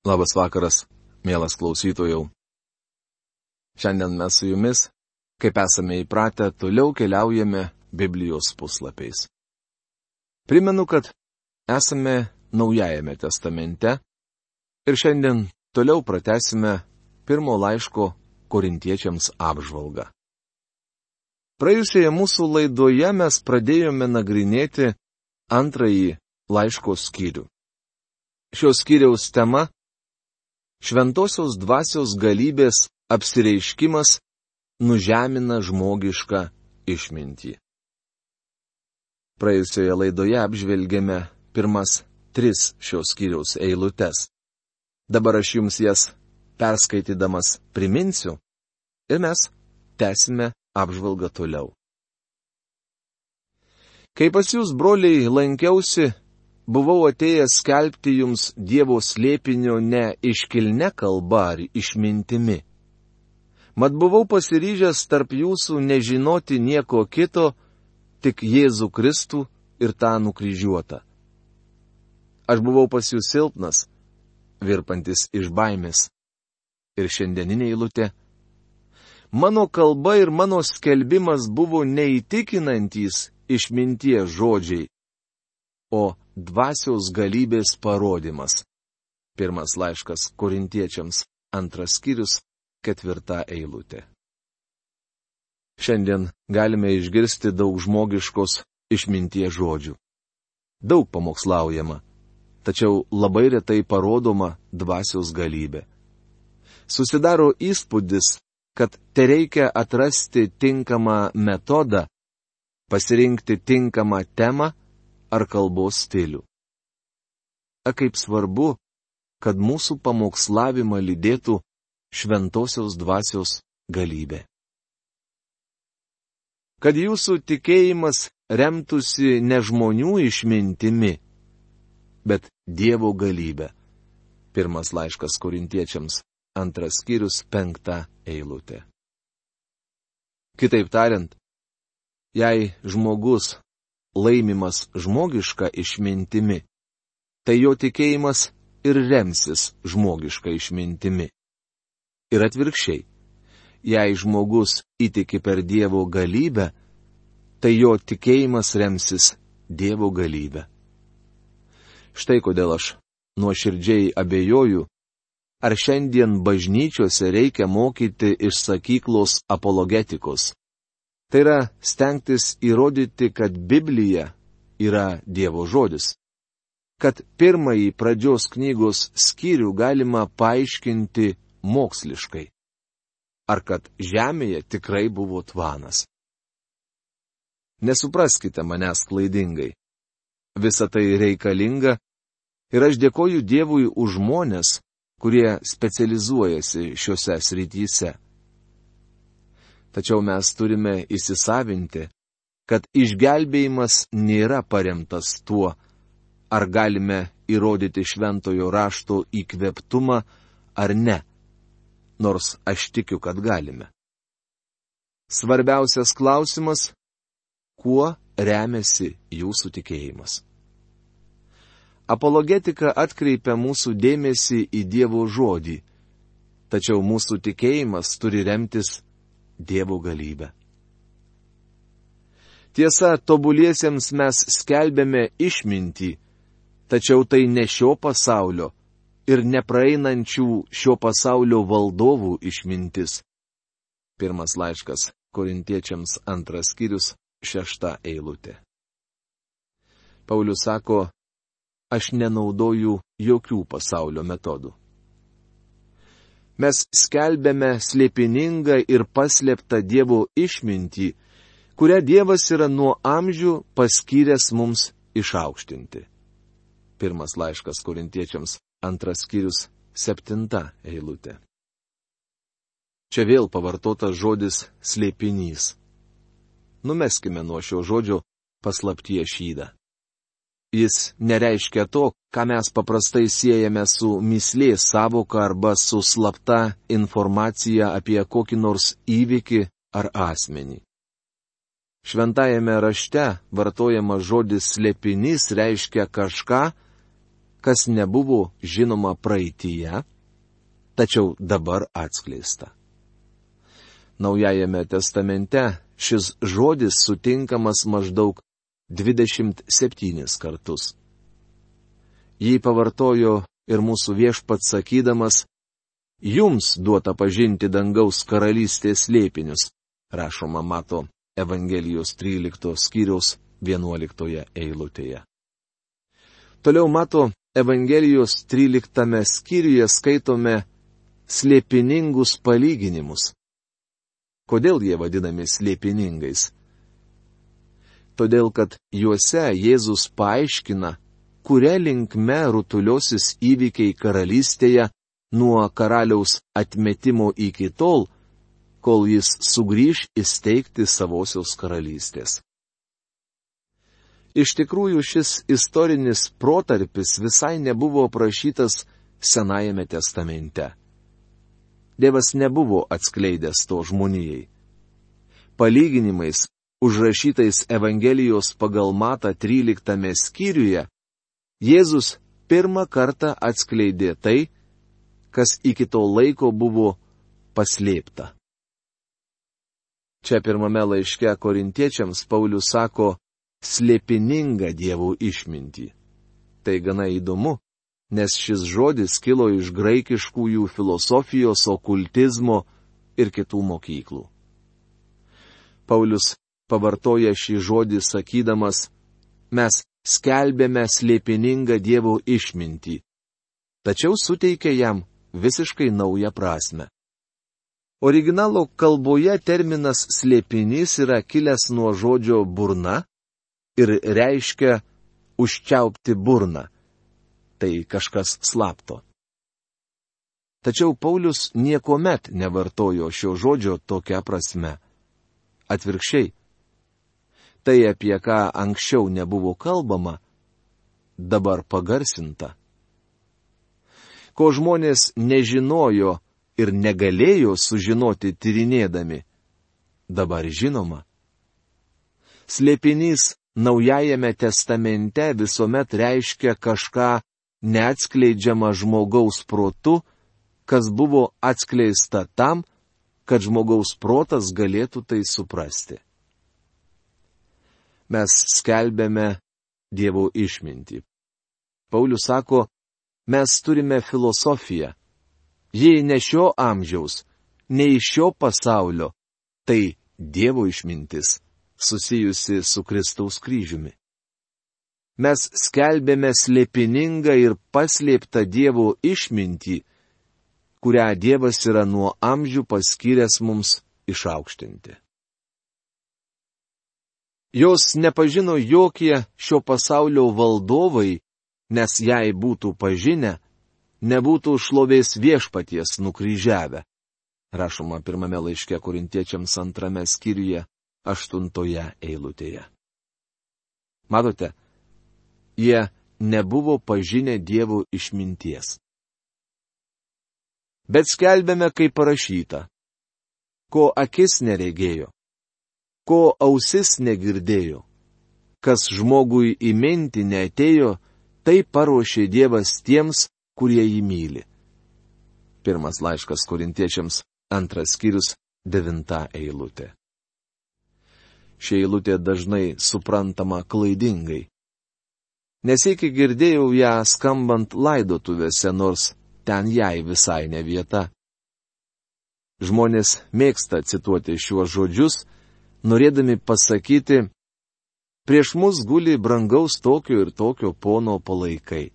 Labas vakaras, mielas klausytojų. Šiandien mes su jumis, kaip esame įpratę, toliau keliaujame Biblijos puslapiais. Primenu, kad esame Naujajame testamente ir šiandien toliau pratesime pirmo laiško korintiečiams apžvalgą. Praėjusioje mūsų laidoje mes pradėjome nagrinėti antrąjį laiško skyrių. Šios skyriaus tema Šventosios dvasios galybės apsireiškimas nužemina žmogišką išmintį. Praėjusioje laidoje apžvelgėme pirmas tris šios skyriaus eilutes. Dabar aš jums jas perskaitydamas priminsiu ir mes tęsime apžvalgą toliau. Kai pas jūs, broliai, lankiausi, buvau atėjęs skelbti jums Dievo slėpinio ne iškilne kalba ar išmintimi. Mat buvau pasiryžęs tarp jūsų nežinoti nieko kito, tik Jėzų Kristų ir tą nukryžiuotą. Aš buvau pas jūs silpnas, virpantis iš baimės. Ir šiandieninė eilutė. Mano kalba ir mano skelbimas buvo neįtikinantys išminties žodžiai, o dvasios galybės parodimas. Pirmas laiškas korintiečiams, antras skyrius, ketvirta eilutė. Šiandien galime išgirsti daug žmogiškos išminties žodžių. Daug pamokslaujama, tačiau labai retai parodoma dvasios galybė. Susidaro įspūdis, kad te reikia atrasti tinkamą metodą, pasirinkti tinkamą temą ar kalbos stilių. A kaip svarbu, kad mūsų pamokslavimą lydėtų šventosios dvasios galybė. Kad jūsų tikėjimas remtųsi ne žmonių išmintimi, bet Dievo galybė. Pirmas laiškas korintiečiams, antras skyrius, penkta eilutė. Kitaip tariant, jei žmogus laimimas žmogiška išmintimi, tai jo tikėjimas ir remsis žmogiška išmintimi. Ir atvirkščiai, jei žmogus įtiki per Dievo galybę, tai jo tikėjimas remsis Dievo galybę. Štai kodėl aš nuoširdžiai abejoju, ar šiandien bažnyčiose reikia mokyti iš sakyklos apologetikos. Tai yra stengtis įrodyti, kad Biblija yra Dievo žodis. Kad pirmąjį pradžios knygos skyrių galima paaiškinti moksliškai. Ar kad Žemėje tikrai buvo tvanas. Nesupraskite manęs klaidingai. Visa tai reikalinga ir aš dėkoju Dievui už žmonės, kurie specializuojasi šiuose srityse. Tačiau mes turime įsisavinti, kad išgelbėjimas nėra paremtas tuo, ar galime įrodyti šventojo rašto įkveptumą ar ne, nors aš tikiu, kad galime. Svarbiausias klausimas - kuo remiasi jūsų tikėjimas? Apologetika atkreipia mūsų dėmesį į Dievo žodį, tačiau mūsų tikėjimas turi remtis Dievo galybę. Tiesa, tobuliesiems mes skelbėme išmintį, tačiau tai ne šio pasaulio ir nepraeinančių šio pasaulio valdovų išmintis. Pirmas laiškas korintiečiams antras skyrius šešta eilutė. Paulius sako, aš nenaudoju jokių pasaulio metodų. Mes skelbėme slėpiningą ir paslėptą Dievo išmintį, kurią Dievas yra nuo amžių paskyręs mums išaukštinti. Pirmas laiškas korintiečiams, antras skyrius, septinta eilutė. Čia vėl pavartotas žodis slėpinys. Numeskime nuo šio žodžio paslaptie šydą. Jis nereiškia to, ką mes paprastai siejame su mislės savoka arba su slapta informacija apie kokį nors įvykį ar asmenį. Šventajame rašte vartojama žodis slėpinys reiškia kažką, kas nebuvo žinoma praeitįje, tačiau dabar atskleista. Naujajame testamente šis žodis sutinkamas maždaug 27 kartus. Jį pavartojo ir mūsų viešpats sakydamas, jums duota pažinti dangaus karalystės lėpinius, rašoma mato Evangelijos 13 skyriaus 11 eilutėje. Toliau mato Evangelijos 13 skyriuje skaitome slėpiningus palyginimus. Kodėl jie vadinami slėpiningais? Todėl, kad juose Jėzus paaiškina, kuria linkme rutuliosis įvykiai karalystėje nuo karaliaus atmetimo iki tol, kol jis sugrįž įsteigti savosios karalystės. Iš tikrųjų šis istorinis protarpis visai nebuvo aprašytas Senajame testamente. Dievas nebuvo atskleidęs to žmonijai. Palyginimais, užrašytais Evangelijos pagal Mata 13 skyriuje, Jėzus pirmą kartą atskleidė tai, kas iki to laiko buvo paslėpta. Čia pirmame laiške korintiečiams Paulius sako slėpininga dievų išmintį. Tai gana įdomu, nes šis žodis kilo iš graikiškųjų filosofijos, okultizmo ir kitų mokyklų. Paulius pavartoja šį žodį sakydamas, mes skelbėme slėpiningą Dievo išmintį, tačiau suteikia jam visiškai naują prasme. Originalo kalboje terminas slėpinys yra kilęs nuo žodžio burna ir reiškia užčiaupti burną. Tai kažkas slapto. Tačiau Paulius niekuomet nevartojo šio žodžio tokia prasme. Atvirkščiai, tai, apie ką anksčiau nebuvo kalbama, dabar pagarsinta. Ko žmonės nežinojo ir negalėjo sužinoti tyrinėdami, dabar žinoma. Slėpinys Naujajame testamente visuomet reiškia kažką neatskleidžiama žmogaus protu, kas buvo atskleista tam, kad žmogaus protas galėtų tai suprasti mes skelbėme Dievo išmintį. Paulius sako, mes turime filosofiją. Ji ne šio amžiaus, ne iš šio pasaulio, tai Dievo išmintis, susijusi su Kristaus kryžiumi. Mes skelbėme slėpiningą ir paslėptą Dievo išmintį, kurią Dievas yra nuo amžių paskyręs mums išaukštinti. Jos nepažino jokie šio pasaulio valdovai, nes jei būtų pažinę, nebūtų šlovės viešpaties nukryžiavę. Rašoma pirmame laiške korintiečiams antrame skyriuje, aštuntoje eilutėje. Matote, jie nebuvo pažinę Dievo išminties. Bet skelbėme, kaip parašyta, ko akis neregėjo, ko ausis negirdėjo. Kas žmogui į mintį neatėjo, tai paruošė Dievas tiems, kurie jį myli. Pirmas laiškas korintiečiams, antras skyrius, devinta eilutė. Ši eilutė dažnai suprantama klaidingai. Nesikį girdėjau ją skambant laidotuvėse, nors ten jai visai ne vieta. Žmonės mėgsta cituoti šiuos žodžius, norėdami pasakyti, prieš mus guli brangaus tokio ir tokio pono palaikai.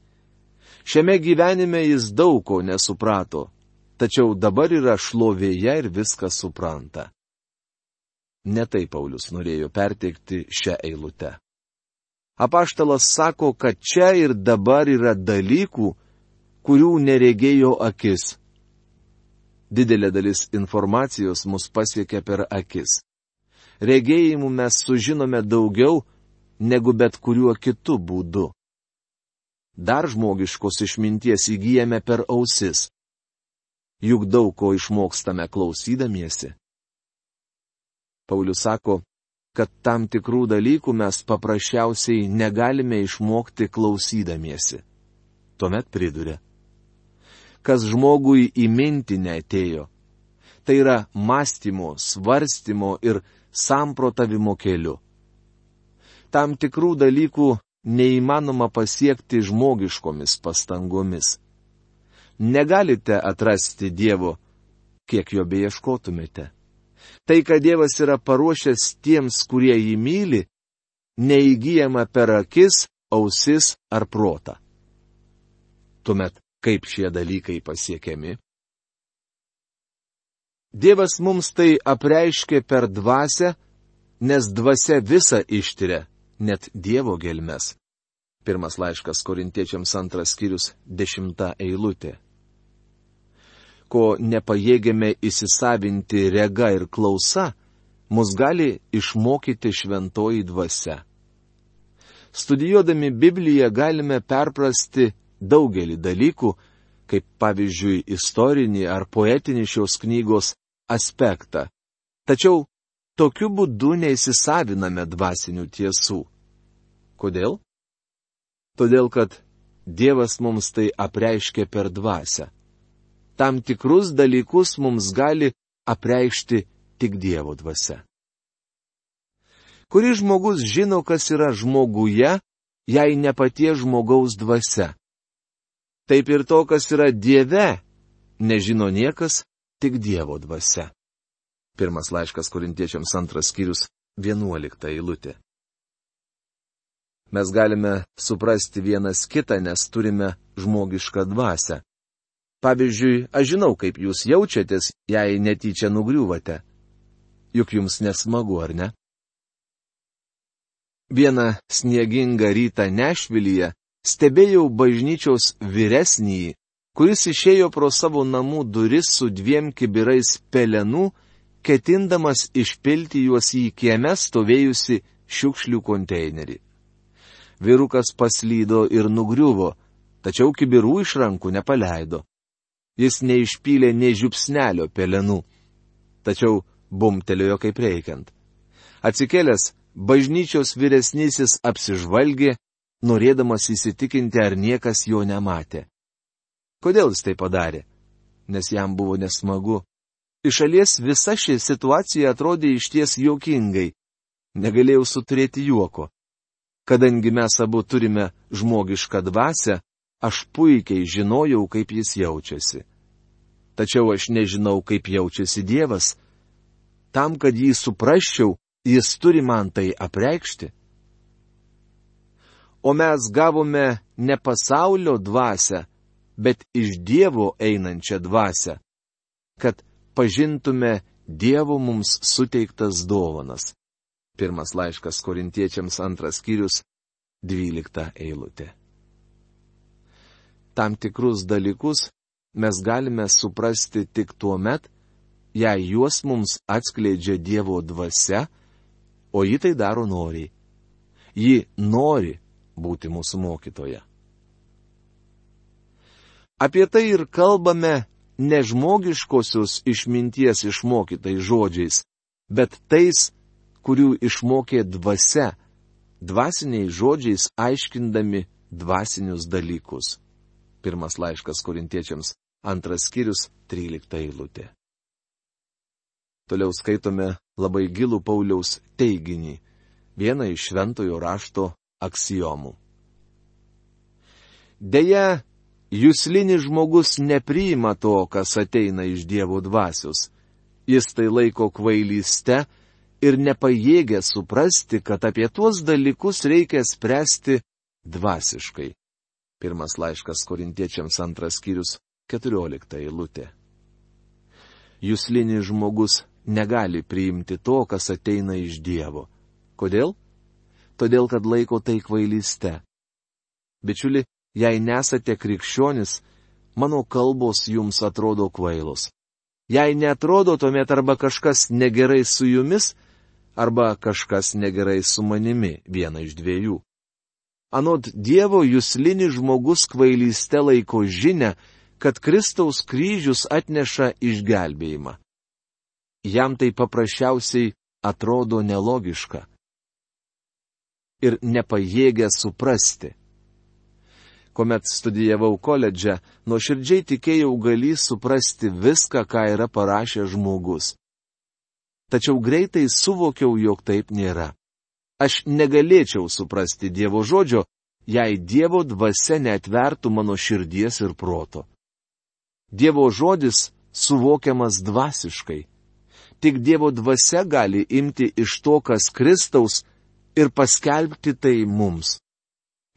Šiame gyvenime jis daug ko nesuprato, tačiau dabar yra šlovėje ir viską supranta. Netai Paulius norėjo perteikti šią eilutę. Apaštalas sako, kad čia ir dabar yra dalykų, kurių neregėjo akis. Didelė dalis informacijos mus pasiekia per akis regėjimu mes sužinome daugiau negu bet kuriuo kitu būdu. Dar žmogiškos išminties įgyjame per ausis. Juk daug ko išmokstame klausydamiesi. Paulius sako, kad tam tikrų dalykų mes paprasčiausiai negalime išmokti klausydamiesi. Tuomet priduria. Kas žmogui į mintį neatėjo, tai yra mąstymo, svarstymo ir samprotavimo keliu. Tam tikrų dalykų neįmanoma pasiekti žmogiškomis pastangomis. Negalite atrasti Dievo, kiek jo beieškotumėte. Tai, kad Dievas yra paruošęs tiems, kurie jį myli, neįgyjama per akis, ausis ar protą. Tuomet, kaip šie dalykai pasiekiami? Dievas mums tai apreiškė per dvasę, nes dvasia visą ištiria, net Dievo gelmes. Pirmas laiškas korintiečiams antras skyrius dešimta eilutė ko nepajėgėme įsisavinti rega ir klausa, mus gali išmokyti šventoji dvasia. Studijuodami Bibliją galime perprasti daugelį dalykų, kaip pavyzdžiui istorinį ar poetinį šios knygos aspektą. Tačiau tokiu būdu neįsisaviname dvasinių tiesų. Kodėl? Todėl, kad Dievas mums tai apreiškė per dvasę tam tikrus dalykus mums gali apreikšti tik Dievo dvasia. Kuris žmogus žino, kas yra žmoguje, jei ne patie žmogaus dvasia. Taip ir to, kas yra Dieve, nežino niekas, tik Dievo dvasia. Pirmas laiškas korintiečiams antras skyrius, vienuolikta eilutė. Mes galime suprasti vienas kitą, nes turime žmogišką dvasę. Pavyzdžiui, aš žinau, kaip jūs jaučiatės, jei netyčia nugriūvate. Juk jums nesmagu, ar ne? Vieną sniegingą rytą Nešvilyje stebėjau bažnyčiaus vyresnįjį, kuris išėjo pro savo namų duris su dviem kibirais pelenų, ketindamas išpilti juos į kieme stovėjusi šiukšlių konteinerį. Vyrukas paslydo ir nugriuvo, tačiau kibirų iš rankų nepaleido jis neišpylė nei žiupsnelio pelenų. Tačiau bumtelėjo kaip reikiant. Atsikėlęs, bažnyčios vyresnysis apsižvalgė, norėdamas įsitikinti, ar niekas jo nematė. Kodėl jis tai padarė? Nes jam buvo nesmagu. Iš šalies visa ši situacija atrodė išties juokingai. Negalėjau suturėti juoko. Kadangi mes abu turime žmogišką dvasę, Aš puikiai žinojau, kaip jis jaučiasi. Tačiau aš nežinau, kaip jaučiasi Dievas. Tam, kad jį suprasčiau, jis turi man tai apreikšti. O mes gavome ne pasaulio dvasę, bet iš Dievo einančią dvasę, kad pažintume Dievo mums suteiktas dovanas. Pirmas laiškas korintiečiams antras skyrius, dvylikta eilutė tam tikrus dalykus mes galime suprasti tik tuo met, jei juos mums atskleidžia Dievo dvasia, o ji tai daro noriai. Ji nori būti mūsų mokytoja. Apie tai ir kalbame ne žmogiškosios išminties išmokytais žodžiais, bet tais, kurių išmokė dvasia, dvasiniais žodžiais aiškindami dvasinius dalykus. Pirmas laiškas korintiečiams, antras skyrius, trylikta eilutė. Toliau skaitome labai gilų Pauliaus teiginį, vieną iš šventojo rašto aksijomų. Deja, jūslinis žmogus nepriima to, kas ateina iš Dievo dvasios. Jis tai laiko kvailyste ir nepajėgia suprasti, kad apie tuos dalykus reikia spręsti dvasiškai. Pirmas laiškas korintiečiams antras skyrius, keturiolikta eilutė. Jūslinis žmogus negali priimti to, kas ateina iš Dievo. Kodėl? Todėl, kad laiko tai kvailyste. Bičiuli, jei nesate krikščionis, mano kalbos jums atrodo kvailos. Jei netrodo, tuomet arba kažkas negerai su jumis, arba kažkas negerai su manimi, viena iš dviejų. Anot Dievo jūslinis žmogus kvailyste laiko žinę, kad Kristaus kryžius atneša išgelbėjimą. Jam tai paprasčiausiai atrodo nelogiška ir nepajėgia suprasti. Kuomet studijavau koledže, nuoširdžiai tikėjau gali suprasti viską, ką yra parašęs žmogus. Tačiau greitai suvokiau, jog taip nėra. Aš negalėčiau suprasti Dievo žodžio, jei Dievo dvasia netvertų mano širdies ir proto. Dievo žodis suvokiamas dvasiškai. Tik Dievo dvasia gali imti iš to, kas Kristaus, ir paskelbti tai mums.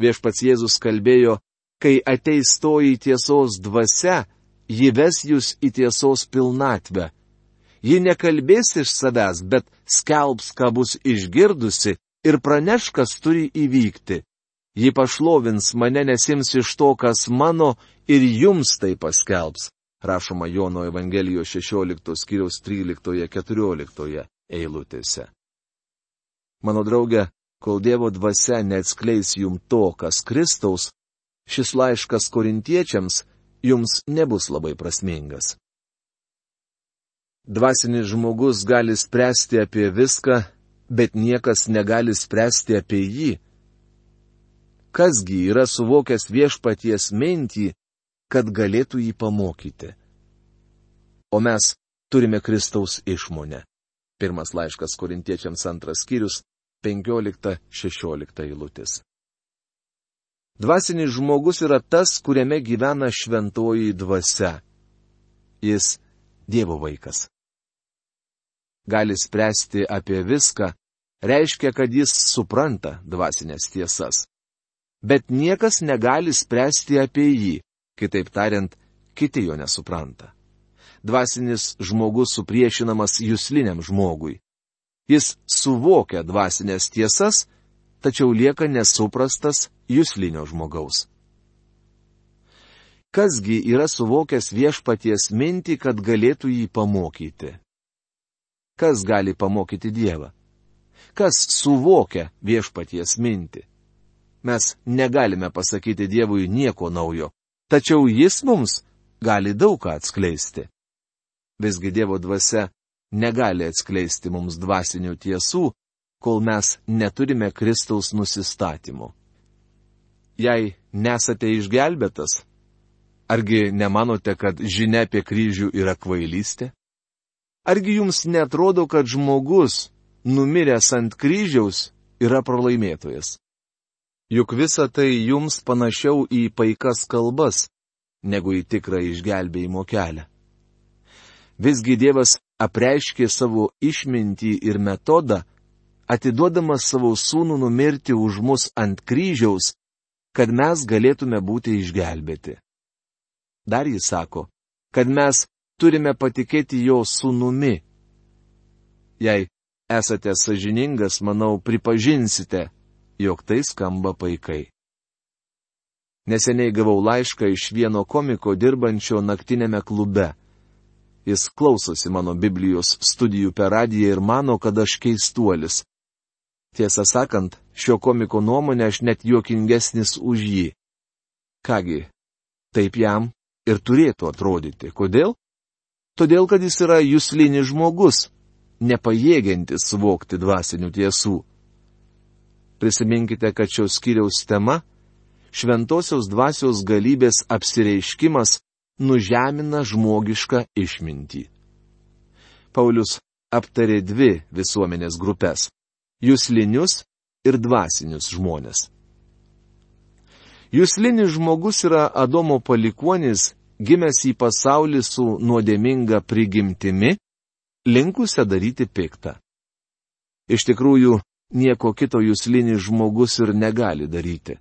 Viešpats Jėzus kalbėjo, kai ateis toji tiesos dvasia, ji ves jūs į tiesos pilnatvę. Ji nekalbės iš savęs, bet skelbs, ką bus išgirdusi ir praneš, kas turi įvykti. Ji pašlovins mane nesims iš to, kas mano ir jums tai paskelbs. Rašoma Jono Evangelijos 16 skyriaus 13-14 eilutėse. Mano draugė, kol Dievo dvasia neatskleis jum to, kas Kristaus, šis laiškas korintiečiams jums nebus labai prasmingas. Dvasinis žmogus gali spręsti apie viską, bet niekas negali spręsti apie jį. Kasgi yra suvokęs viešpaties mintį, kad galėtų jį pamokyti. O mes turime Kristaus išmonę. Pirmas laiškas korintiečiams antras skyrius, 15-16 eilutės. Dvasinis žmogus yra tas, kuriame gyvena šventoji dvasia. Jis Dievo vaikas. Gali spręsti apie viską, reiškia, kad jis supranta dvasinės tiesas. Bet niekas negali spręsti apie jį, kitaip tariant, kiti jo nesupranta. Dvasinis žmogus supriešinamas jūsliniam žmogui. Jis suvokia dvasinės tiesas, tačiau lieka nesuprastas jūslinio žmogaus. Kasgi yra suvokęs viešpaties mintį, kad galėtų jį pamokyti? Kas gali pamokyti Dievą? Kas suvokia viešpaties mintį? Mes negalime pasakyti Dievui nieko naujo, tačiau jis mums gali daug ką atskleisti. Visgi Dievo dvasia negali atskleisti mums dvasinių tiesų, kol mes neturime Kristaus nusistatymų. Jei nesate išgelbėtas, argi nemanote, kad žinia apie kryžių yra kvailystė? Argi jums netrodo, kad žmogus, numiręs ant kryžiaus, yra pralaimėtojas? Juk visa tai jums panašiau į paikas kalbas, negu į tikrą išgelbėjimo kelią. Visgi Dievas apreiškė savo išmintį ir metodą, atiduodamas savo sūnų numirti už mus ant kryžiaus, kad mes galėtume būti išgelbėti. Dar jis sako, kad mes turime patikėti jo sūnumi. Jei esate sažiningas, manau, pripažinsite, jog tai skamba paikai. Neseniai gavau laišką iš vieno komiko dirbančio naktinėme klube. Jis klausosi mano Biblijos studijų per radiją ir mano, kad aš keistuolis. Tiesą sakant, šio komiko nuomonė aš net juokingesnis už jį. Kągi, taip jam ir turėtų atrodyti. Kodėl? Todėl, kad jis yra jūslinis žmogus, nepajėgiantis suvokti dvasinių tiesų. Prisiminkite, kad šios skyriaus tema - šventosios dvasios galybės apsireiškimas nužemina žmogišką išmintį. Paulius aptarė dvi visuomenės grupės jūslinius ir dvasinius žmonės. Jūslinis žmogus yra Adomo palikuonis, gimęs į pasaulį su nuodėminga prigimtimi, linkusią daryti piktą. Iš tikrųjų, nieko kito jūslinis žmogus ir negali daryti.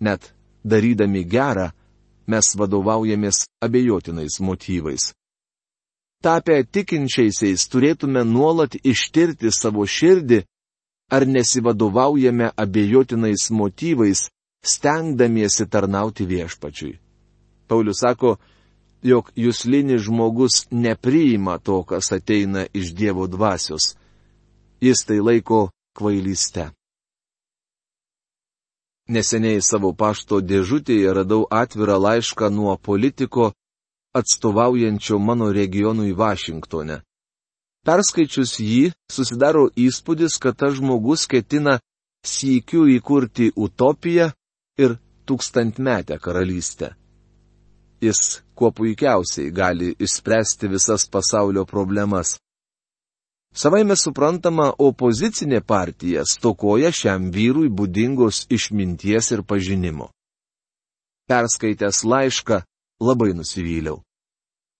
Net darydami gerą, mes vadovaujamės abejotinais motyvais tapę tikinčiaisiais turėtume nuolat ištirti savo širdį, ar nesivadovaujame abejotinais motyvais, stengdamiesi tarnauti viešpačiui. Paulius sako, jog jūslinis žmogus nepriima to, kas ateina iš Dievo dvasios. Jis tai laiko kvailystę. Neseniai savo pašto dėžutėje radau atvirą laišką nuo politiko atstovaujančio mano regionui Vašingtone. Perskaičius jį, susidaro įspūdis, kad tas žmogus ketina sykiu įkurti utopiją ir tūkstantmetę karalystę. Jis kuo puikiausiai gali išspręsti visas pasaulio problemas. Savai mes suprantama, opozicinė partija stokoja šiam vyrui būdingos išminties ir pažinimo. Perskaitęs laišką, labai nusivyliau.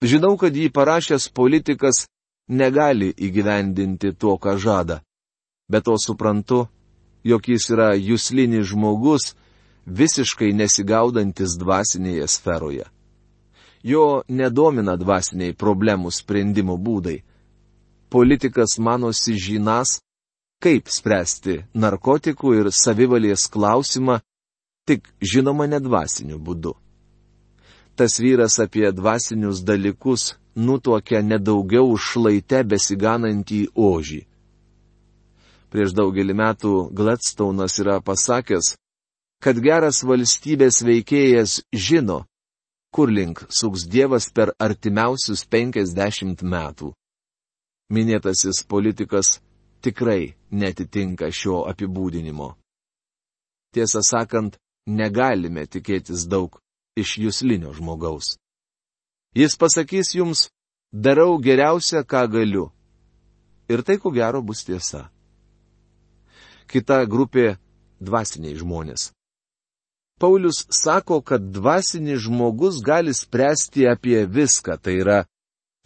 Žinau, kad jį parašęs politikas negali įgyvendinti to, ką žada. Bet to suprantu, jog jis yra jūslinis žmogus, visiškai nesigaudantis dvasinėje sferoje. Jo nedomina dvasiniai problemų sprendimo būdai politikas manosi žinas, kaip spręsti narkotikų ir savivalės klausimą, tik žinoma nedvasiniu būdu. Tas vyras apie dvasinius dalykus nutokia nedaugiau šlaite besiganantį ožį. Prieš daugelį metų Gladstone'as yra pasakęs, kad geras valstybės veikėjas žino, kur link suks Dievas per artimiausius penkisdešimt metų minėtasis politikas tikrai netitinka šio apibūdinimo. Tiesą sakant, negalime tikėtis daug iš jūslinio žmogaus. Jis pasakys jums, darau geriausia, ką galiu. Ir tai ko gero bus tiesa. Kita grupė - dvasiniai žmonės. Paulius sako, kad dvasinis žmogus gali spręsti apie viską, tai yra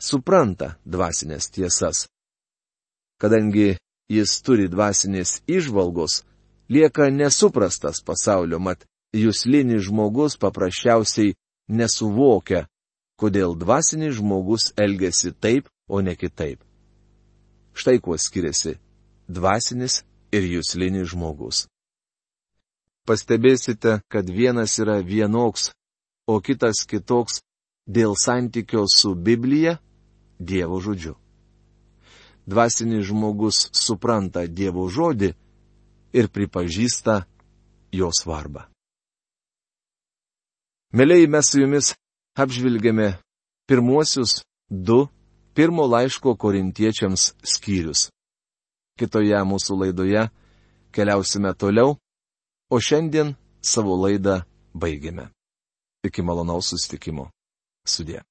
supranta dvasinės tiesas. Kadangi jis turi dvasinės išvalgos, lieka nesuprastas pasaulio, mat jūslinis žmogus paprasčiausiai nesuvokia, kodėl dvasinis žmogus elgesi taip, o ne kitaip. Štai kuo skiriasi dvasinis ir jūslinis žmogus. Pastebėsite, kad vienas yra vienoks, o kitas kitoks dėl santykio su Biblija Dievo žodžiu. Dvasinis žmogus supranta Dievo žodį ir pripažįsta jo svarbą. Mėlyi, mes su jumis apžvilgėme pirmuosius du pirmo laiško korintiečiams skyrius. Kitoje mūsų laidoje keliausime toliau, o šiandien savo laidą baigiame. Iki malonaus sustikimo. Sudė.